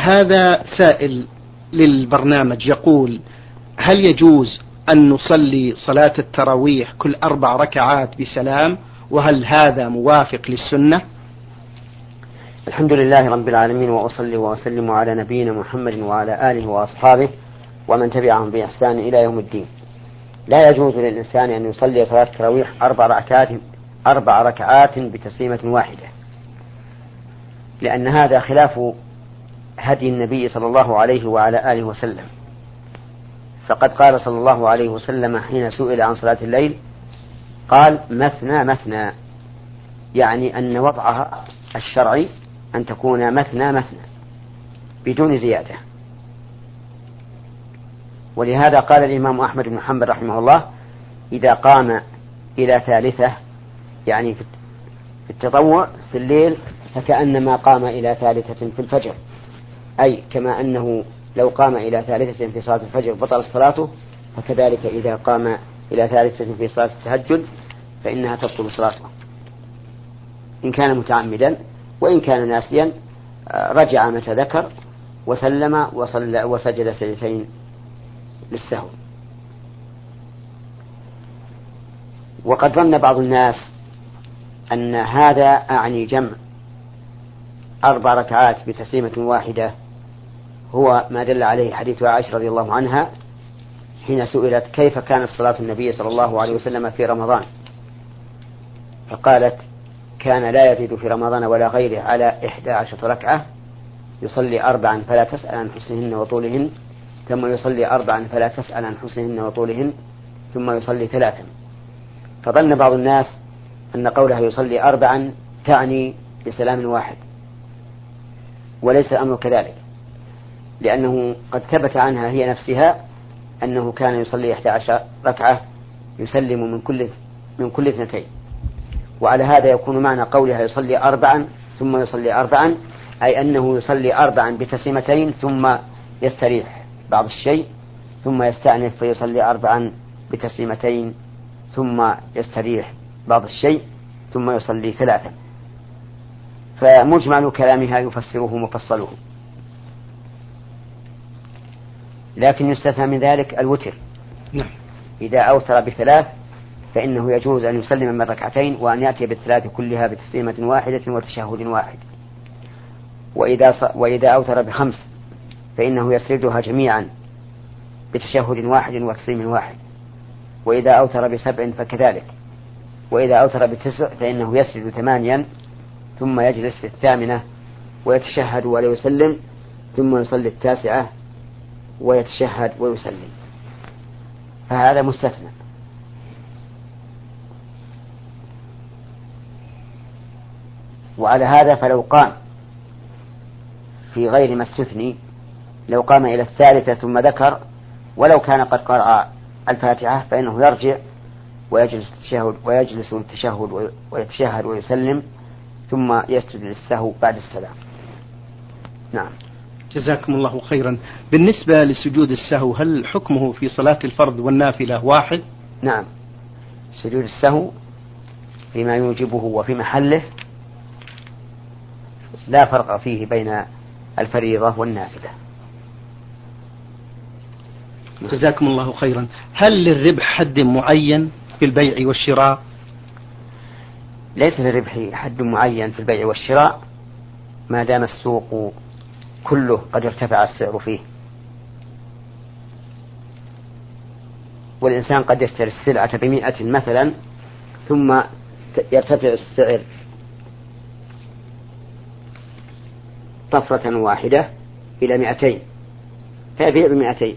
هذا سائل للبرنامج يقول هل يجوز أن نصلي صلاة التراويح كل أربع ركعات بسلام؟ وهل هذا موافق للسنة؟ الحمد لله رب العالمين وأصلي وأسلم على نبينا محمد وعلى آله وأصحابه ومن تبعهم بإحسان إلى يوم الدين. لا يجوز للإنسان أن يصلي صلاة التراويح أربع ركعات أربع ركعات بتسليمة واحدة لأن هذا خلاف هدي النبي صلى الله عليه وعلى آله وسلم. فقد قال صلى الله عليه وسلم حين سئل عن صلاة الليل قال مثنى مثنى. يعني أن وضعها الشرعي أن تكون مثنى مثنى بدون زيادة. ولهذا قال الإمام أحمد بن حنبل رحمه الله إذا قام إلى ثالثة يعني في التطوع في الليل فكأنما قام إلى ثالثة في الفجر. أي كما أنه لو قام إلى ثالثة في صلاة الفجر بطل صلاته فكذلك إذا قام إلى ثالثة في صلاة التهجد فإنها تبطل صلاته. إن كان متعمدا وإن كان ناسيا آه، رجع متى ذكر وسلم وصلى وسجد سجدتين للسهو. وقد ظن بعض الناس أن هذا أعني جمع أربع ركعات بتسليمة واحدة هو ما دل عليه حديث عائشة رضي الله عنها حين سئلت كيف كانت صلاة النبي صلى الله عليه وسلم في رمضان؟ فقالت كان لا يزيد في رمضان ولا غيره على إحدى عشرة ركعة يصلي أربعا فلا تسأل عن حسنهن وطولهن ثم يصلي أربعا فلا تسأل عن حسنهن وطولهن ثم يصلي ثلاثا. فظن بعض الناس أن قولها يصلي أربعا تعني بسلام واحد وليس الأمر كذلك. لأنه قد ثبت عنها هي نفسها أنه كان يصلي 11 ركعة يسلم من كل من كل اثنتين. وعلى هذا يكون معنى قولها يصلي أربعا ثم يصلي أربعا أي أنه يصلي أربعا بتسليمتين ثم يستريح بعض الشيء ثم يستأنف فيصلي أربعا بتسليمتين ثم يستريح بعض الشيء ثم يصلي ثلاثا. فمجمل كلامها يفسره مفصله لكن يستثنى من ذلك الوتر. نعم. إذا أوتر بثلاث فإنه يجوز أن يسلم من ركعتين وأن يأتي بالثلاث كلها بتسليمة واحدة وتشهد واحد. وإذا وإذا أوتر بخمس فإنه يسردها جميعا بتشهد واحد وتسليم واحد. وإذا أوتر بسبع فكذلك. وإذا أوتر بتسع فإنه يسرد ثمانيا ثم يجلس في الثامنة ويتشهد ولا يسلم ثم يصلي التاسعة ويتشهد ويسلم. فهذا مستثنى. وعلى هذا فلو قام في غير ما استثني لو قام إلى الثالثة ثم ذكر ولو كان قد قرأ الفاتحة فإنه يرجع ويجلس التشهد ويجلس للتشهد ويتشهد ويسلم ثم يسجد للسهو بعد السلام. نعم. جزاكم الله خيرا. بالنسبة لسجود السهو هل حكمه في صلاة الفرض والنافلة واحد؟ نعم. سجود السهو فيما يوجبه وفي محله لا فرق فيه بين الفريضة والنافلة. جزاكم الله خيرا. هل للربح حد معين في البيع والشراء؟ ليس للربح حد معين في البيع والشراء. ما دام السوق كله قد ارتفع السعر فيه. والإنسان قد يشتري السلعة بمئة مثلا ثم يرتفع السعر طفرة واحدة إلى مئتين. فيبيع بمئتين.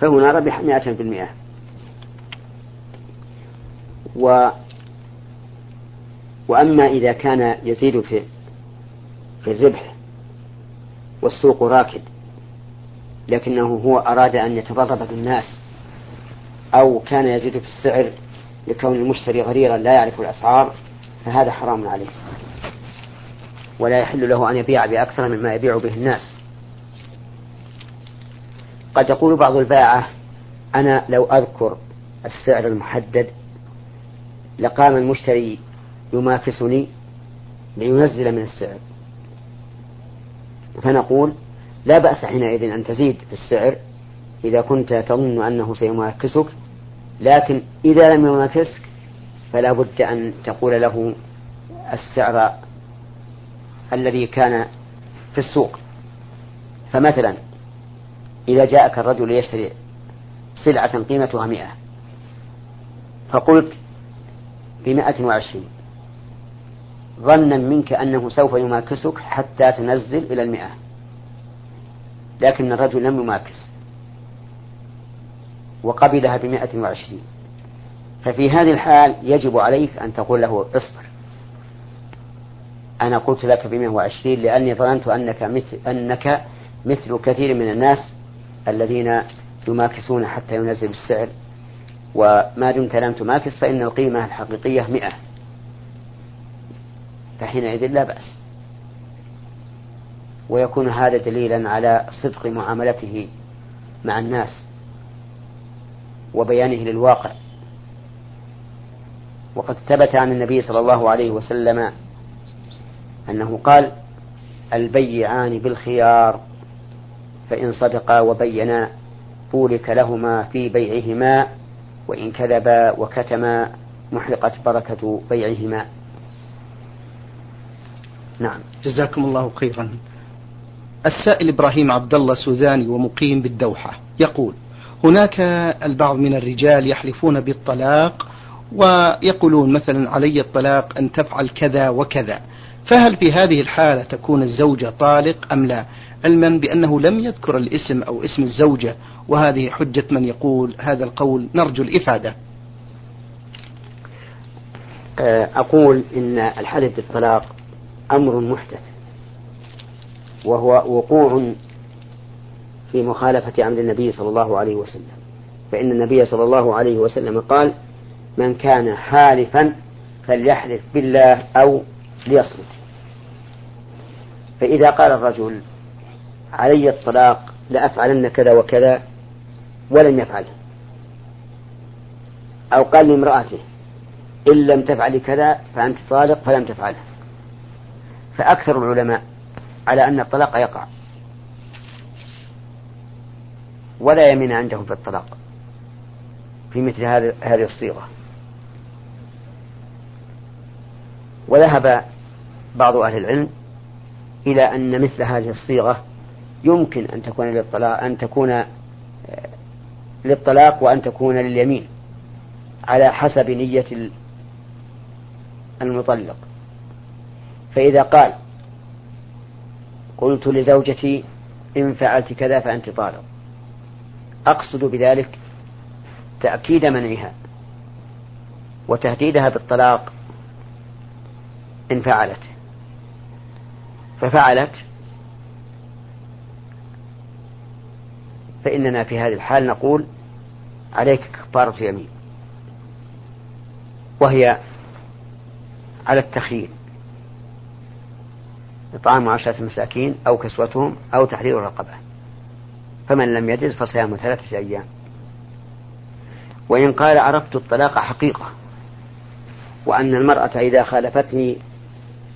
فهنا ربح مئة في المئة و وأما إذا كان يزيد في في الربح والسوق راكد. لكنه هو أراد أن يتضرر بالناس أو كان يزيد في السعر لكون المشتري غريرا لا يعرف الأسعار فهذا حرام عليه. ولا يحل له أن يبيع بأكثر مما يبيع به الناس. قد يقول بعض الباعة أنا لو أذكر السعر المحدد لقام المشتري يماكسني لينزل من السعر. فنقول لا بأس حينئذ أن تزيد في السعر إذا كنت تظن أنه سيماكسك لكن إذا لم يماكسك فلا بد أن تقول له السعر الذي كان في السوق. فمثلا إذا جاءك الرجل ليشتري سلعة قيمتها مئة فقلت بمائة وعشرين ظنا منك أنه سوف يماكسك حتى تنزل إلى المئة. لكن الرجل لم يماكس. وقبلها بمائة وعشرين. ففي هذه الحال يجب عليك أن تقول له اصبر. أنا قلت لك بمئة وعشرين لأني ظننت أنك مثل, أنك مثل كثير من الناس الذين يماكسون حتى ينزل السعر. وما دمت لم تماكس فإن القيمة الحقيقية مئة. فحينئذ لا بأس. ويكون هذا دليلا على صدق معاملته مع الناس وبيانه للواقع. وقد ثبت عن النبي صلى الله عليه وسلم أنه قال البيعان بالخيار فإن صدقا وبينا بورك لهما في بيعهما وإن كذبا وكتما محقت بركة بيعهما. نعم. جزاكم الله خيرا. السائل إبراهيم عبد الله سوزاني ومقيم بالدوحة يقول هناك البعض من الرجال يحلفون بالطلاق ويقولون مثلا علي الطلاق أن تفعل كذا وكذا فهل في هذه الحالة تكون الزوجة طالق أم لا؟ علما بأنه لم يذكر الاسم أو اسم الزوجة وهذه حجة من يقول هذا القول. نرجو الإفادة. أه، أقول إن الحلف بالطلاق أمر محدث وهو وقوع في مخالفة أمر النبي صلى الله عليه وسلم. فإن النبي صلى الله عليه وسلم قال من كان حالفا فليحلف بالله أو ليصمت. فإذا قال الرجل علي الطلاق لأفعلن كذا وكذا ولم يفعل. أو قال لامرأته إن لم تفعلي كذا فأنت طالق فلم تفعله. فأكثر العلماء على أن الطلاق يقع. ولا يمين عندهم في الطلاق في مثل هذه الصيغة. وذهب بعض أهل العلم إلى أن مثل هذه الصيغة يمكن أن تكون للطلاق أن تكون آه، للطلاق وأن تكون لليمين على حسب نية المطلق. فإذا قال قلت لزوجتي إن فعلت كذا فأنت طالق. أقصد بذلك تأكيد منعها وتهديدها بالطلاق إن فعلت. ففعلت فإننا في هذه الحال نقول عليك كفارة يمين وهي على التخيير. إطعام عشرة مساكين أو كسوتهم أو تحرير رقبة فمن لم يجز فصيام ثلاثة أيام. وإن قال عرفت الطلاق حقيقة. وأن المرأة إذا خالفتني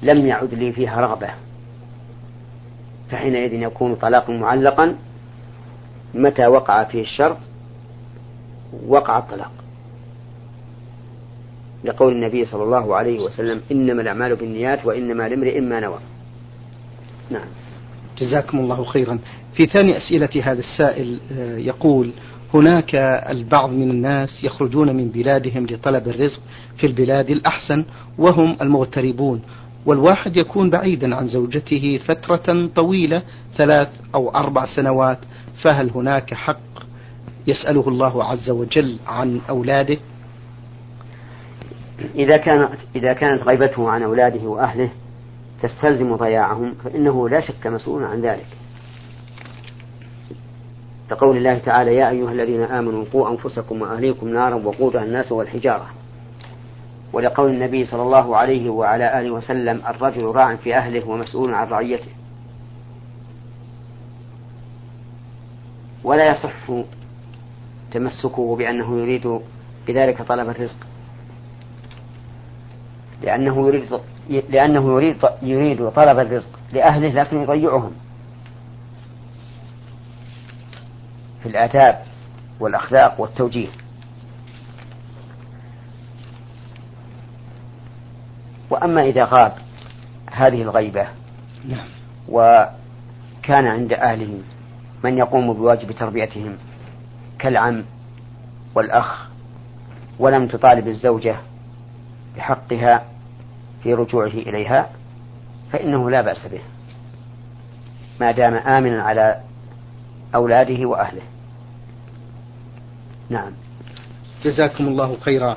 لم يعد لي فيها رغبة. فحينئذ يكون طلاق معلقا متى وقع فيه الشرط وقع الطلاق. لقول النبي صلى الله عليه وسلم إنما الأعمال بالنيات وإنما لامرئ ما نوى. نعم. جزاكم الله خيرا. في ثاني أسئلة هذا السائل آه، يقول هناك البعض من الناس يخرجون من بلادهم لطلب الرزق في البلاد الأحسن وهم المغتربون والواحد يكون بعيدا عن زوجته فترة طويلة ثلاث أو أربع سنوات فهل هناك حق؟ يسأله الله عز وجل عن أولاده. إذا كانت إذا كانت غيبته عن أولاده وأهله تستلزم ضياعهم فإنه لا شك مسؤول عن ذلك. كقول الله تعالى يا أيها الذين آمنوا قوا أنفسكم وأهليكم نارا وقودها الناس والحجارة. ولقول النبي صلى الله عليه وعلى آله وسلم الرجل راع في أهله ومسؤول عن رعيته. ولا يصح تمسكه بأنه يريد بذلك طلب الرزق. لأنه يريد لأنه يريد يريد طلب الرزق لأهله لكن يضيعهم في الآداب والأخلاق والتوجيه وأما إذا غاب هذه الغيبة نعم. وكان عند أهله من يقوم بواجب تربيتهم كالعم والأخ ولم تطالب الزوجة بحقها في رجوعه إليها فإنه لا بأس به. ما دام آمنا على أولاده وأهله. نعم. جزاكم الله خيرا.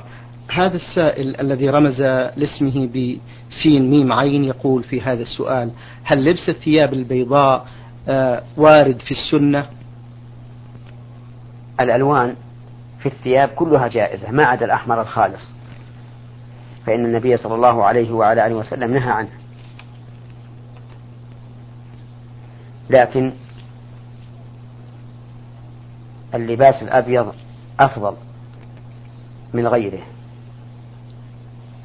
هذا السائل الذي رمز لاسمه بسين ميم عين يقول في هذا السؤال هل لبس الثياب البيضاء آه، وارد في السنة؟ الألوان في الثياب كلها جائزة ما عدا الأحمر الخالص. فإن النبي صلى الله عليه وعلى آله وسلم نهى عنه. لكن اللباس الأبيض أفضل من غيره.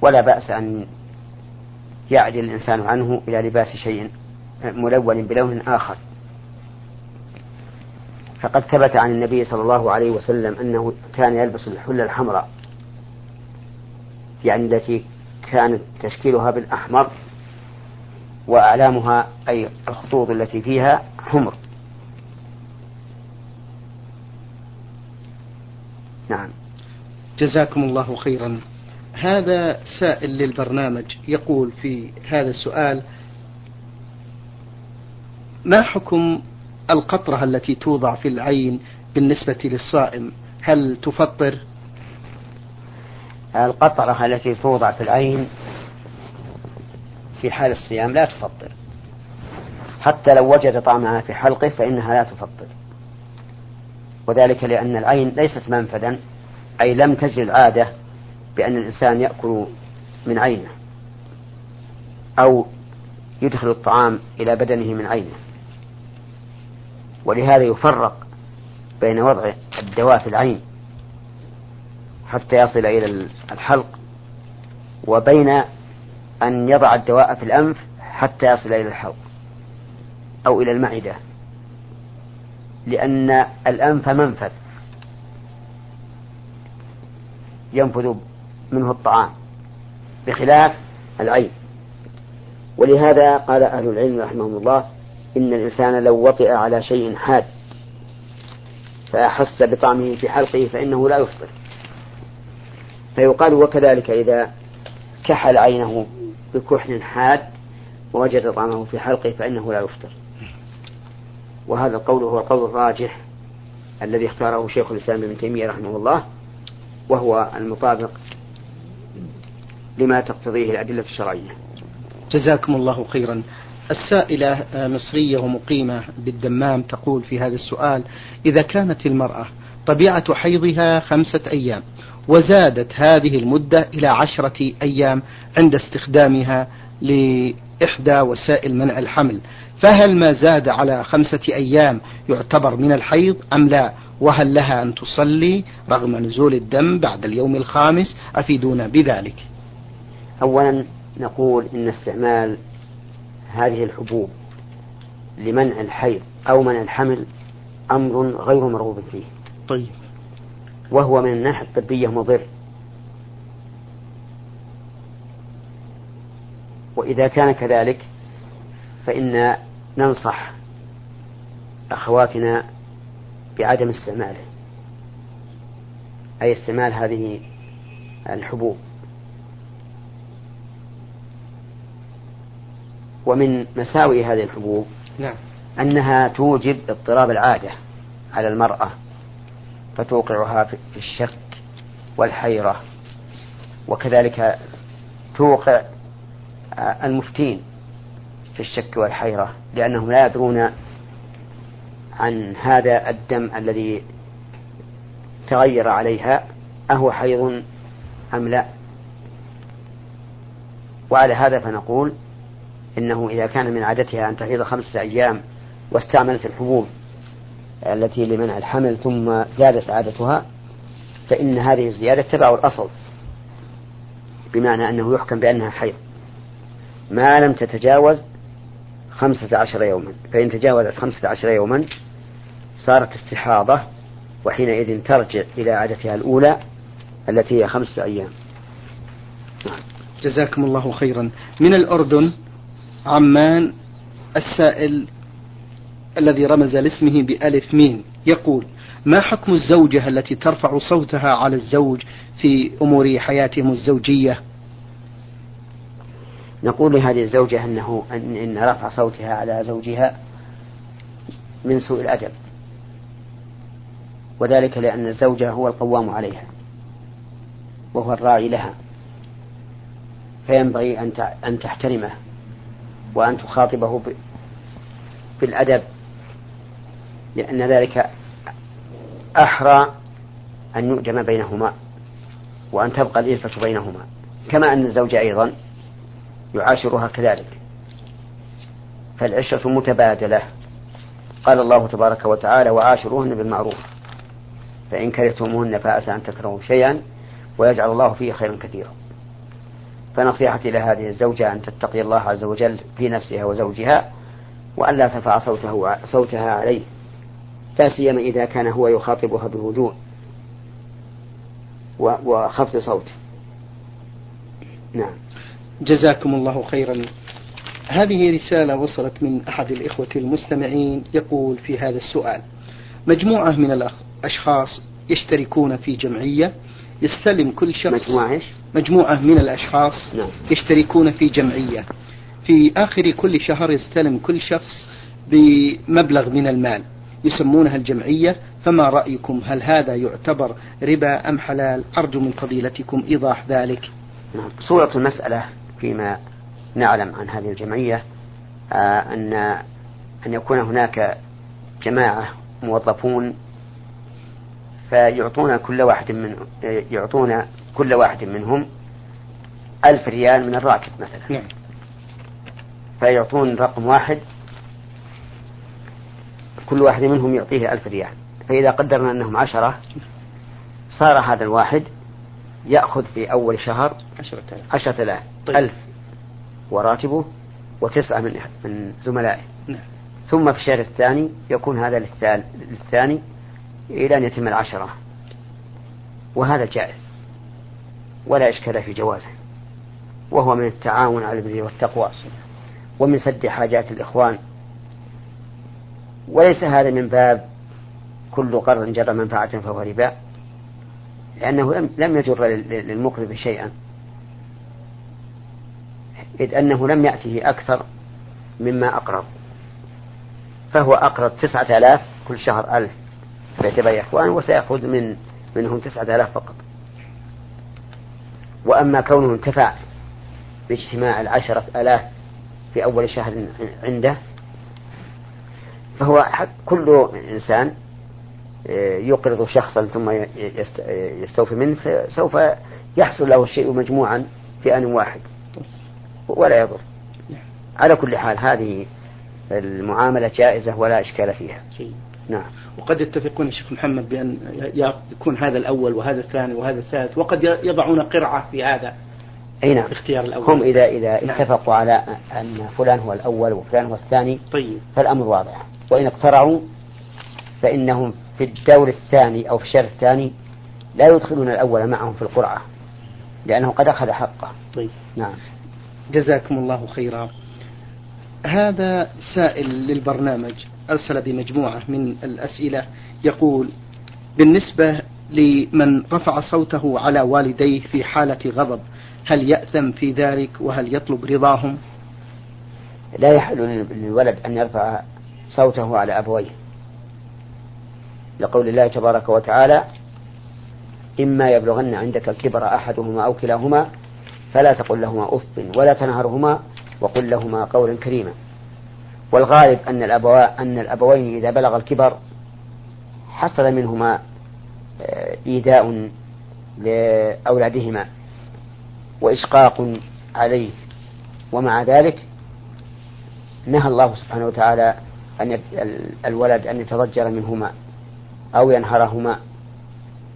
ولا بأس أن يعدل الإنسان عنه إلى لباس شيء ملون بلون آخر. فقد ثبت عن النبي صلى الله عليه وسلم أنه كان يلبس الحلة الحمراء. يعني التي كانت تشكيلها بالأحمر وأعلامها أي الخطوط التي فيها حمر. نعم. جزاكم الله خيرا. هذا سائل للبرنامج يقول في هذا السؤال ما حكم القطرة التي توضع في العين بالنسبة للصائم؟ هل تفطر؟ القطرة التي توضع في العين في حال الصيام لا تفطر. حتى لو وجد طعمها في حلقه فإنها لا تفطر. وذلك لأن العين ليست منفذا أي لم تجري العادة بأن الإنسان يأكل من عينه أو يدخل الطعام إلى بدنه من عينه. ولهذا يفرق بين وضع الدواء في العين حتى يصل إلى الحلق وبين أن يضع الدواء في الأنف حتى يصل إلى الحلق أو إلى المعدة لأن الأنف منفذ ينفذ منه الطعام بخلاف العين. ولهذا قال أهل العلم رحمهم الله إن الإنسان لو وطئ على شيء حاد فأحس بطعمه في حلقه فإنه لا يفطر. فيقال وكذلك إذا كحل عينه بكحل حاد ووجد طعمه في حلقه فإنه لا يفطر. وهذا القول هو القول الراجح الذي اختاره شيخ الإسلام ابن تيمية رحمه الله وهو المطابق لما تقتضيه الأدلة الشرعية. جزاكم الله خيرا. السائلة مصرية ومقيمة بالدمام تقول في هذا السؤال إذا كانت المرأة طبيعة حيضها خمسة أيام وزادت هذه المدة إلى عشرة أيام عند استخدامها لإحدى وسائل منع الحمل. فهل ما زاد على خمسة أيام يعتبر من الحيض أم لا؟ وهل لها أن تصلي رغم نزول الدم بعد اليوم الخامس؟ أفيدونا بذلك. أولا نقول إن استعمال هذه الحبوب لمنع الحيض أو منع الحمل أمر غير مرغوب فيه. طيب. وهو من الناحية الطبية مضر. وإذا كان كذلك فإن ننصح أخواتنا بعدم استعماله أي استعمال هذه الحبوب. ومن مساوئ هذه الحبوب نعم. أنها توجب اضطراب العادة على المرأة. فتوقعها في الشك والحيرة. وكذلك توقع المفتين في الشك والحيرة لأنهم لا يدرون عن هذا الدم الذي تغير عليها أهو حيض أم لا. وعلى هذا فنقول إنه إذا كان من عادتها أن تحيض خمسة أيام واستعملت الحبوب التي لمنع الحمل ثم زادت عادتها فإن هذه الزيادة تبع الأصل بمعنى أنه يحكم بأنها حيض. ما لم تتجاوز خمسة عشر يوما فإن تجاوزت خمسة عشر يوما صارت استحاضة وحينئذ ترجع إلى عادتها الأولى التي هي خمسة أيام. جزاكم الله خيرا. من الأردن عمان السائل الذي رمز لاسمه بألف ميم. يقول ما حكم الزوجة التي ترفع صوتها على الزوج في أمور حياتهم الزوجية؟ نقول لهذه الزوجة أنه أن, رفع صوتها على زوجها من سوء الأدب. وذلك لأن الزوجة هو القوام عليها وهو الراعي لها. فينبغي أن تحترمه وأن تخاطبه بالأدب. لأن ذلك أحرى أن يؤجم بينهما وأن تبقى الإلفة بينهما كما أن الزوج أيضا يعاشرها كذلك. فالعشرة متبادلة. قال الله تبارك وتعالى وعاشروهن بالمعروف. فإن كرهتموهن فأسى أن تكرهوا شيئا ويجعل الله فيه خيرا كثيرا. فنصيحتي لهذه الزوجة أن تتقي الله عز وجل في نفسها وزوجها وأن لا ترفع صوته صوتها عليه. لا سيما إذا كان هو يخاطبها بهدوء وخفض صوت. نعم. جزاكم الله خيرا. هذه رسالة وصلت من أحد الإخوة المستمعين يقول في هذا السؤال مجموعة من الأشخاص يشتركون في جمعية يستلم كل شخص مجموعة؟ مجموعة من الأشخاص نعم. يشتركون في جمعية. في آخر كل شهر يستلم كل شخص بمبلغ من المال. يسمونها الجمعية فما رأيكم هل هذا يعتبر ربا أم حلال أرجو من فضيلتكم إيضاح ذلك نعم. صورة المسألة فيما نعلم عن هذه الجمعية آه أن أن يكون هناك جماعة موظفون فيعطون كل واحد من يعطون كل واحد منهم ألف ريال من الراتب مثلا نعم. فيعطون رقم واحد كل واحد منهم يعطيه ألف ريال. فإذا قدرنا أنهم عشرة صار هذا الواحد يأخذ في أول شهر عشرة آلاف. عشرة آلاف. طيب. ألف وراتبه وتسعة من من زملائه. نعم. ثم في الشهر الثاني يكون هذا للثاني إلى أن يتم العشرة. وهذا جائز. ولا إشكال في جوازه. وهو من التعاون على البر والتقوى. ومن سد حاجات الإخوان. وليس هذا من باب كل قرض جر منفعة فهو ربا لأنه لم يجر للمقرض شيئا. إذ أنه لم يأته أكثر مما أقرض. فهو أقرض تسعة آلاف كل شهر ألف فيتبع إخوان وسيأخذ من منهم تسعة آلاف فقط. وأما كونه انتفع باجتماع العشرة آلاف في أول شهر عنده فهو كل إنسان آه، يقرض شخصا ثم يستوفي منه سوف يحصل له الشيء مجموعا في آن واحد. ولا يضر. على كل حال هذه المعاملة جائزة ولا إشكال فيها. نعم. وقد يتفقون الشيخ محمد بأن يكون هذا الأول وهذا الثاني وهذا الثالث وقد يضعون قرعة في هذا أي نعم. اختيار الأول. هم إذا إذا نعم. اتفقوا على أن فلان هو الأول وفلان هو الثاني طيب. فالأمر واضح. وإن اقترعوا فإنهم في الدور الثاني أو في الشهر الثاني لا يدخلون الأول معهم في القرعة لأنه قد أخذ حقه. طيب. نعم. جزاكم الله خيرا. هذا سائل للبرنامج أرسل بمجموعة من الأسئلة يقول بالنسبة لمن رفع صوته على والديه في حالة غضب هل يأثم في ذلك وهل يطلب رضاهم؟ لا يحل للولد أن يرفع صوته على أبويه. لقول الله تبارك وتعالى إما يبلغن عندك الكبر أحدهما أو كلاهما فلا تقل لهما أف ولا تنهرهما وقل لهما قولا كريما. والغالب أن الأبوا أن الأبوين إذا بلغ الكبر حصل منهما آه، إيذاء لأولادهما وإشقاق عليه. ومع ذلك نهى الله سبحانه وتعالى أن الولد أن يتضجر منهما أو ينهرهما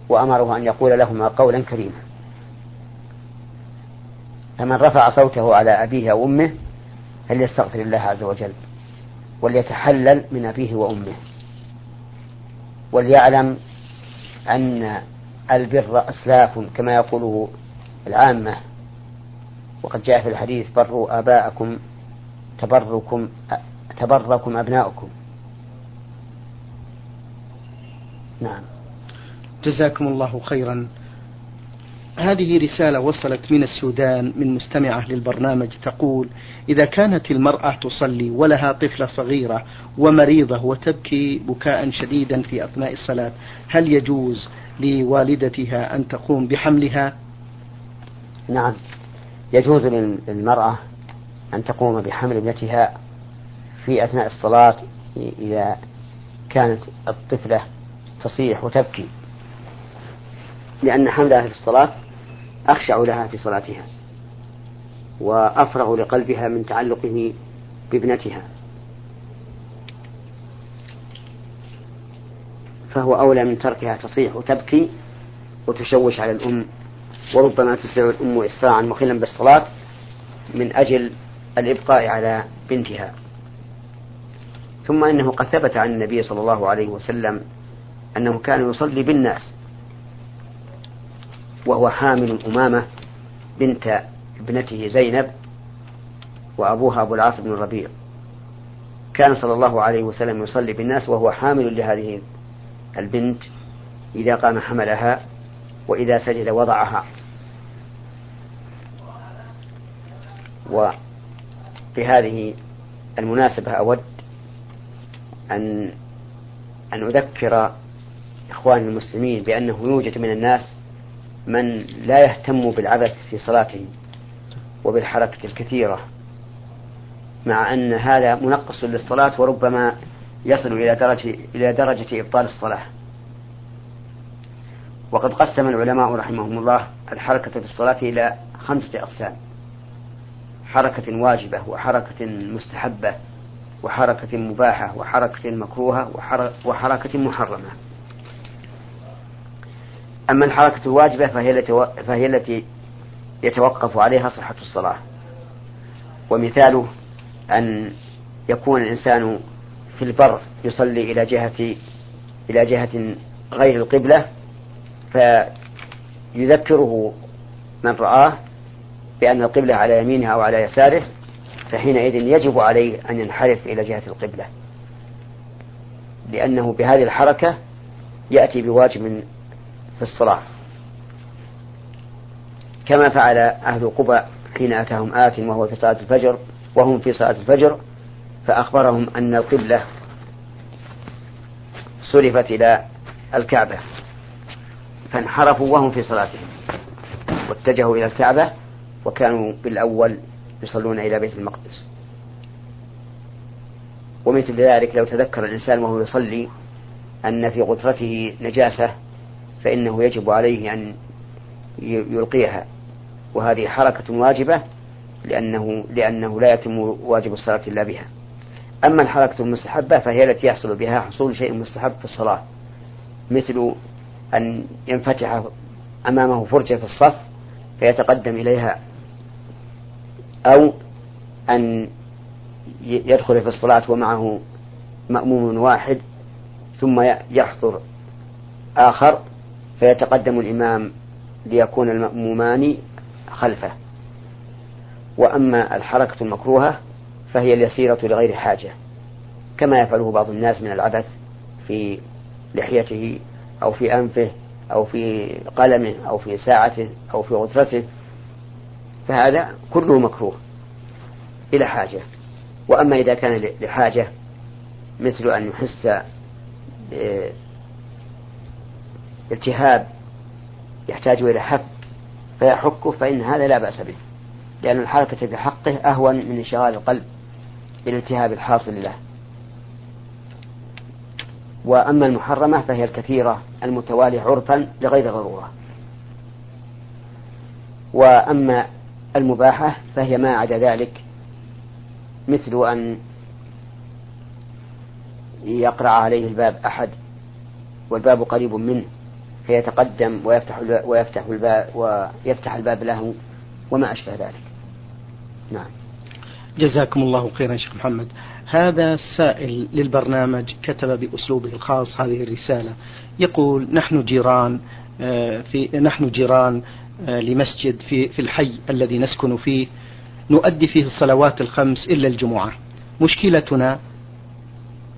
وأمره أن يقول لهما قولا كريما. فمن رفع صوته على أبيه أو أمه فليستغفر الله عز وجل وليتحلل من أبيه وأمه. وليعلم أن البر أسلاف كما يقوله العامة. وقد جاء في الحديث بروا آباءكم تبركم تبركم أبناؤكم. نعم. جزاكم الله خيرا. هذه رسالة وصلت من السودان من مستمعة للبرنامج تقول إذا كانت المرأة تصلي ولها طفلة صغيرة ومريضة وتبكي بكاء شديدا في أثناء الصلاة هل يجوز لوالدتها أن تقوم بحملها؟ نعم. يجوز للمرأة أن تقوم بحمل ابنتها في أثناء الصلاة إذا كانت الطفلة تصيح وتبكي. لأن حملها في الصلاة أخشع لها في صلاتها وأفرغ لقلبها من تعلقه بابنتها. فهو أولى من تركها تصيح وتبكي وتشوش على الأم. وربما تسرع الأم إسراعا مخلا بالصلاة من أجل الإبقاء على بنتها. ثم إنه قد ثبت عن النبي صلى الله عليه وسلم أنه كان يصلي بالناس وهو حامل أمامة بنت ابنته زينب وأبوها أبو العاص بن الربيع. كان صلى الله عليه وسلم يصلي بالناس وهو حامل لهذه البنت إذا قام حملها وإذا سجد وضعها. وبهذه المناسبة أود أن أن أذكر إخواني المسلمين بأنه يوجد من الناس من لا يهتم بالعبث في صلاته وبالحركة الكثيرة مع أن هذا منقص للصلاة وربما يصل إلى درجة إلى درجة إبطال الصلاة. وقد قسم العلماء رحمهم الله الحركة في الصلاة إلى خمسة أقسام حركة واجبة وحركة مستحبة وحركة مباحة وحركة مكروهة وحركة محرمة. أما الحركة الواجبة فهي التي فهي التي يتوقف عليها صحة الصلاة. ومثاله أن يكون الإنسان في البر يصلي إلى جهة إلى جهة غير القبلة فيذكره من رآه بأن القبلة على يمينه أو على يساره فحينئذ يجب عليه أن ينحرف إلى جهة القبلة. لأنه بهذه الحركة يأتي بواجب في الصلاة كما فعل أهل قبى حين أتاهم آت وهو في صلاة الفجر وهم في صلاة الفجر فأخبرهم أن القبلة صرفت إلى الكعبة فانحرفوا وهم في صلاتهم واتجهوا إلى الكعبة وكانوا بالأول يصلون إلى بيت المقدس. ومثل ذلك لو تذكر الإنسان وهو يصلي أن في غترته نجاسة فإنه يجب عليه أن يلقيها. وهذه حركة واجبة لأنه لأنه لا يتم واجب الصلاة إلا بها. أما الحركة المستحبة فهي التي يحصل بها حصول شيء مستحب في الصلاة مثل أن ينفتح أمامه فرجة في الصف فيتقدم إليها أو أن يدخل في الصلاة ومعه مأموم واحد ثم يحضر آخر فيتقدم الإمام ليكون المأمومان خلفه. وأما الحركة المكروهة فهي اليسيرة لغير حاجة كما يفعله بعض الناس من العبث في لحيته أو في أنفه أو في قلمه أو في ساعته أو في غترته فهذا كله مكروه إلى حاجة. وأما إذا كان لحاجة مثل أن يحس التهاب يحتاج إلى حك فيحكه فإن هذا لا بأس به. لأن الحركة في حقه أهون من انشغال القلب بالالتهاب الحاصل له. وأما المحرمة فهي الكثيرة المتوالية عرفا لغير ضرورة. وأما المباحة فهي ما عدا ذلك مثل أن يقرع عليه الباب أحد والباب قريب منه فيتقدم ويفتح ويفتح الباب ويفتح الباب له وما أشبه ذلك. نعم. جزاكم الله خيرا شيخ محمد هذا السائل للبرنامج كتب بأسلوبه الخاص هذه الرسالة يقول نحن جيران آه، في نحن جيران لمسجد في في الحي الذي نسكن فيه نؤدي فيه الصلوات الخمس إلا الجمعة. مشكلتنا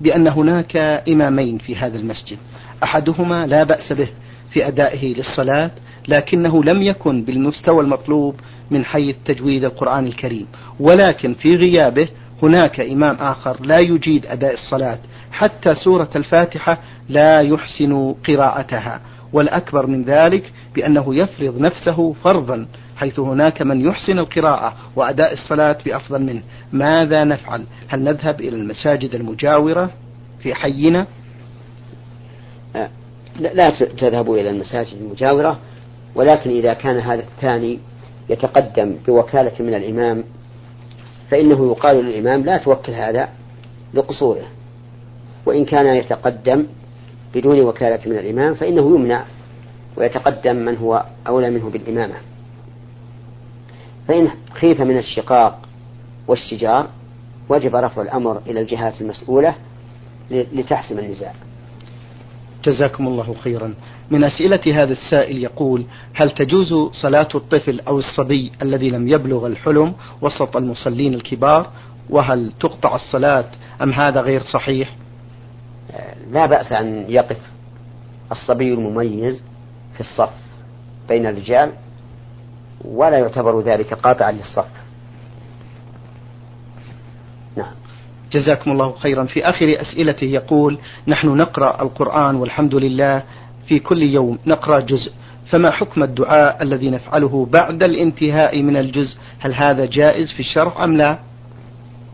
بأن هناك إمامين في هذا المسجد. أحدهما لا بأس به في أدائه للصلاة لكنه لم يكن بالمستوى المطلوب من حيث تجويد القرآن الكريم. ولكن في غيابه هناك إمام آخر لا يجيد أداء الصلاة حتى سورة الفاتحة لا يحسن قراءتها. والأكبر من ذلك بأنه يفرض نفسه فرضا حيث هناك من يحسن القراءة وأداء الصلاة بأفضل منه. ماذا نفعل؟ هل نذهب إلى المساجد المجاورة في حينا؟ آه، لا تذهبوا إلى المساجد المجاورة ولكن إذا كان هذا الثاني يتقدم بوكالة من الإمام فإنه يقال للإمام لا توكل هذا لقصوره. وإن كان يتقدم بدون وكالة من الإمام فإنه يمنع ويتقدم من هو أولى منه بالإمامة. فإن خيف من الشقاق والشجار وجب رفع الأمر إلى الجهات المسؤولة لتحسم النزاع. جزاكم الله خيرا. من أسئلة هذا السائل يقول هل تجوز صلاة الطفل أو الصبي الذي لم يبلغ الحلم وسط المصلين الكبار؟ وهل تقطع الصلاة أم هذا غير صحيح؟ لا بأس أن يقف الصبي المميز في الصف بين الرجال ولا يعتبر ذلك قاطعا للصف. نعم. جزاكم الله خيرا. في آخر أسئلته يقول نحن نقرأ القرآن والحمد لله في كل يوم نقرأ جزء. فما حكم الدعاء الذي نفعله بعد الانتهاء من الجزء؟ هل هذا جائز في الشرع أم لا؟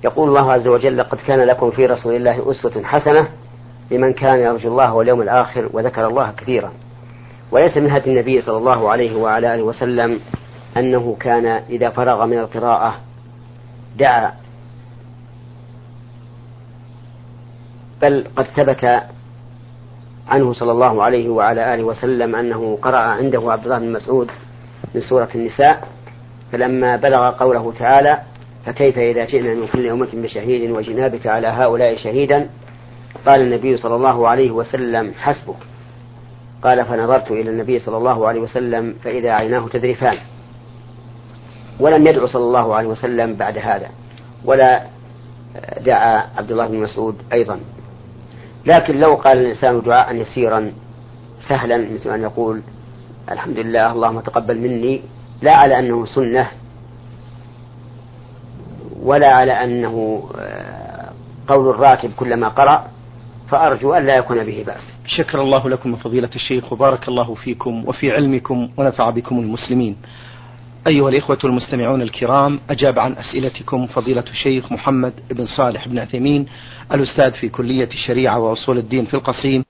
يقول الله عز وجل لقد كان لكم في رسول الله أسوة حسنة لمن كان يرجو الله واليوم الآخر وذكر الله كثيرا. وليس من هدي النبي صلى الله عليه وعلى آله وسلم أنه كان إذا فرغ من القراءة دعا. بل قد ثبت عنه صلى الله عليه وعلى آله وسلم أنه قرأ عنده عبد الله بن مسعود من سورة النساء فلما بلغ قوله تعالى فكيف إذا جئنا من كل أمة بشهيد وجنابك على هؤلاء شهيدا؟ قال النبي صلى الله عليه وسلم حسبك. قال فنظرت إلى النبي صلى الله عليه وسلم فإذا عيناه تذرفان. ولم يدعو صلى الله عليه وسلم بعد هذا ولا دعا عبد الله بن مسعود أيضا. لكن لو قال الإنسان دعاء يسيرا سهلا مثل أن يقول الحمد لله اللهم تقبل مني. لا على أنه سنة ولا على أنه آه، قول الراتب كلما قرأ. فأرجو أن لا يكون به بأس. شكر الله لكم فضيلة الشيخ وبارك الله فيكم وفي علمكم ونفع بكم المسلمين. أيها الإخوة المستمعون الكرام أجاب عن أسئلتكم فضيلة الشيخ محمد بن صالح بن عثيمين الأستاذ في كلية الشريعة وأصول الدين في القصيم.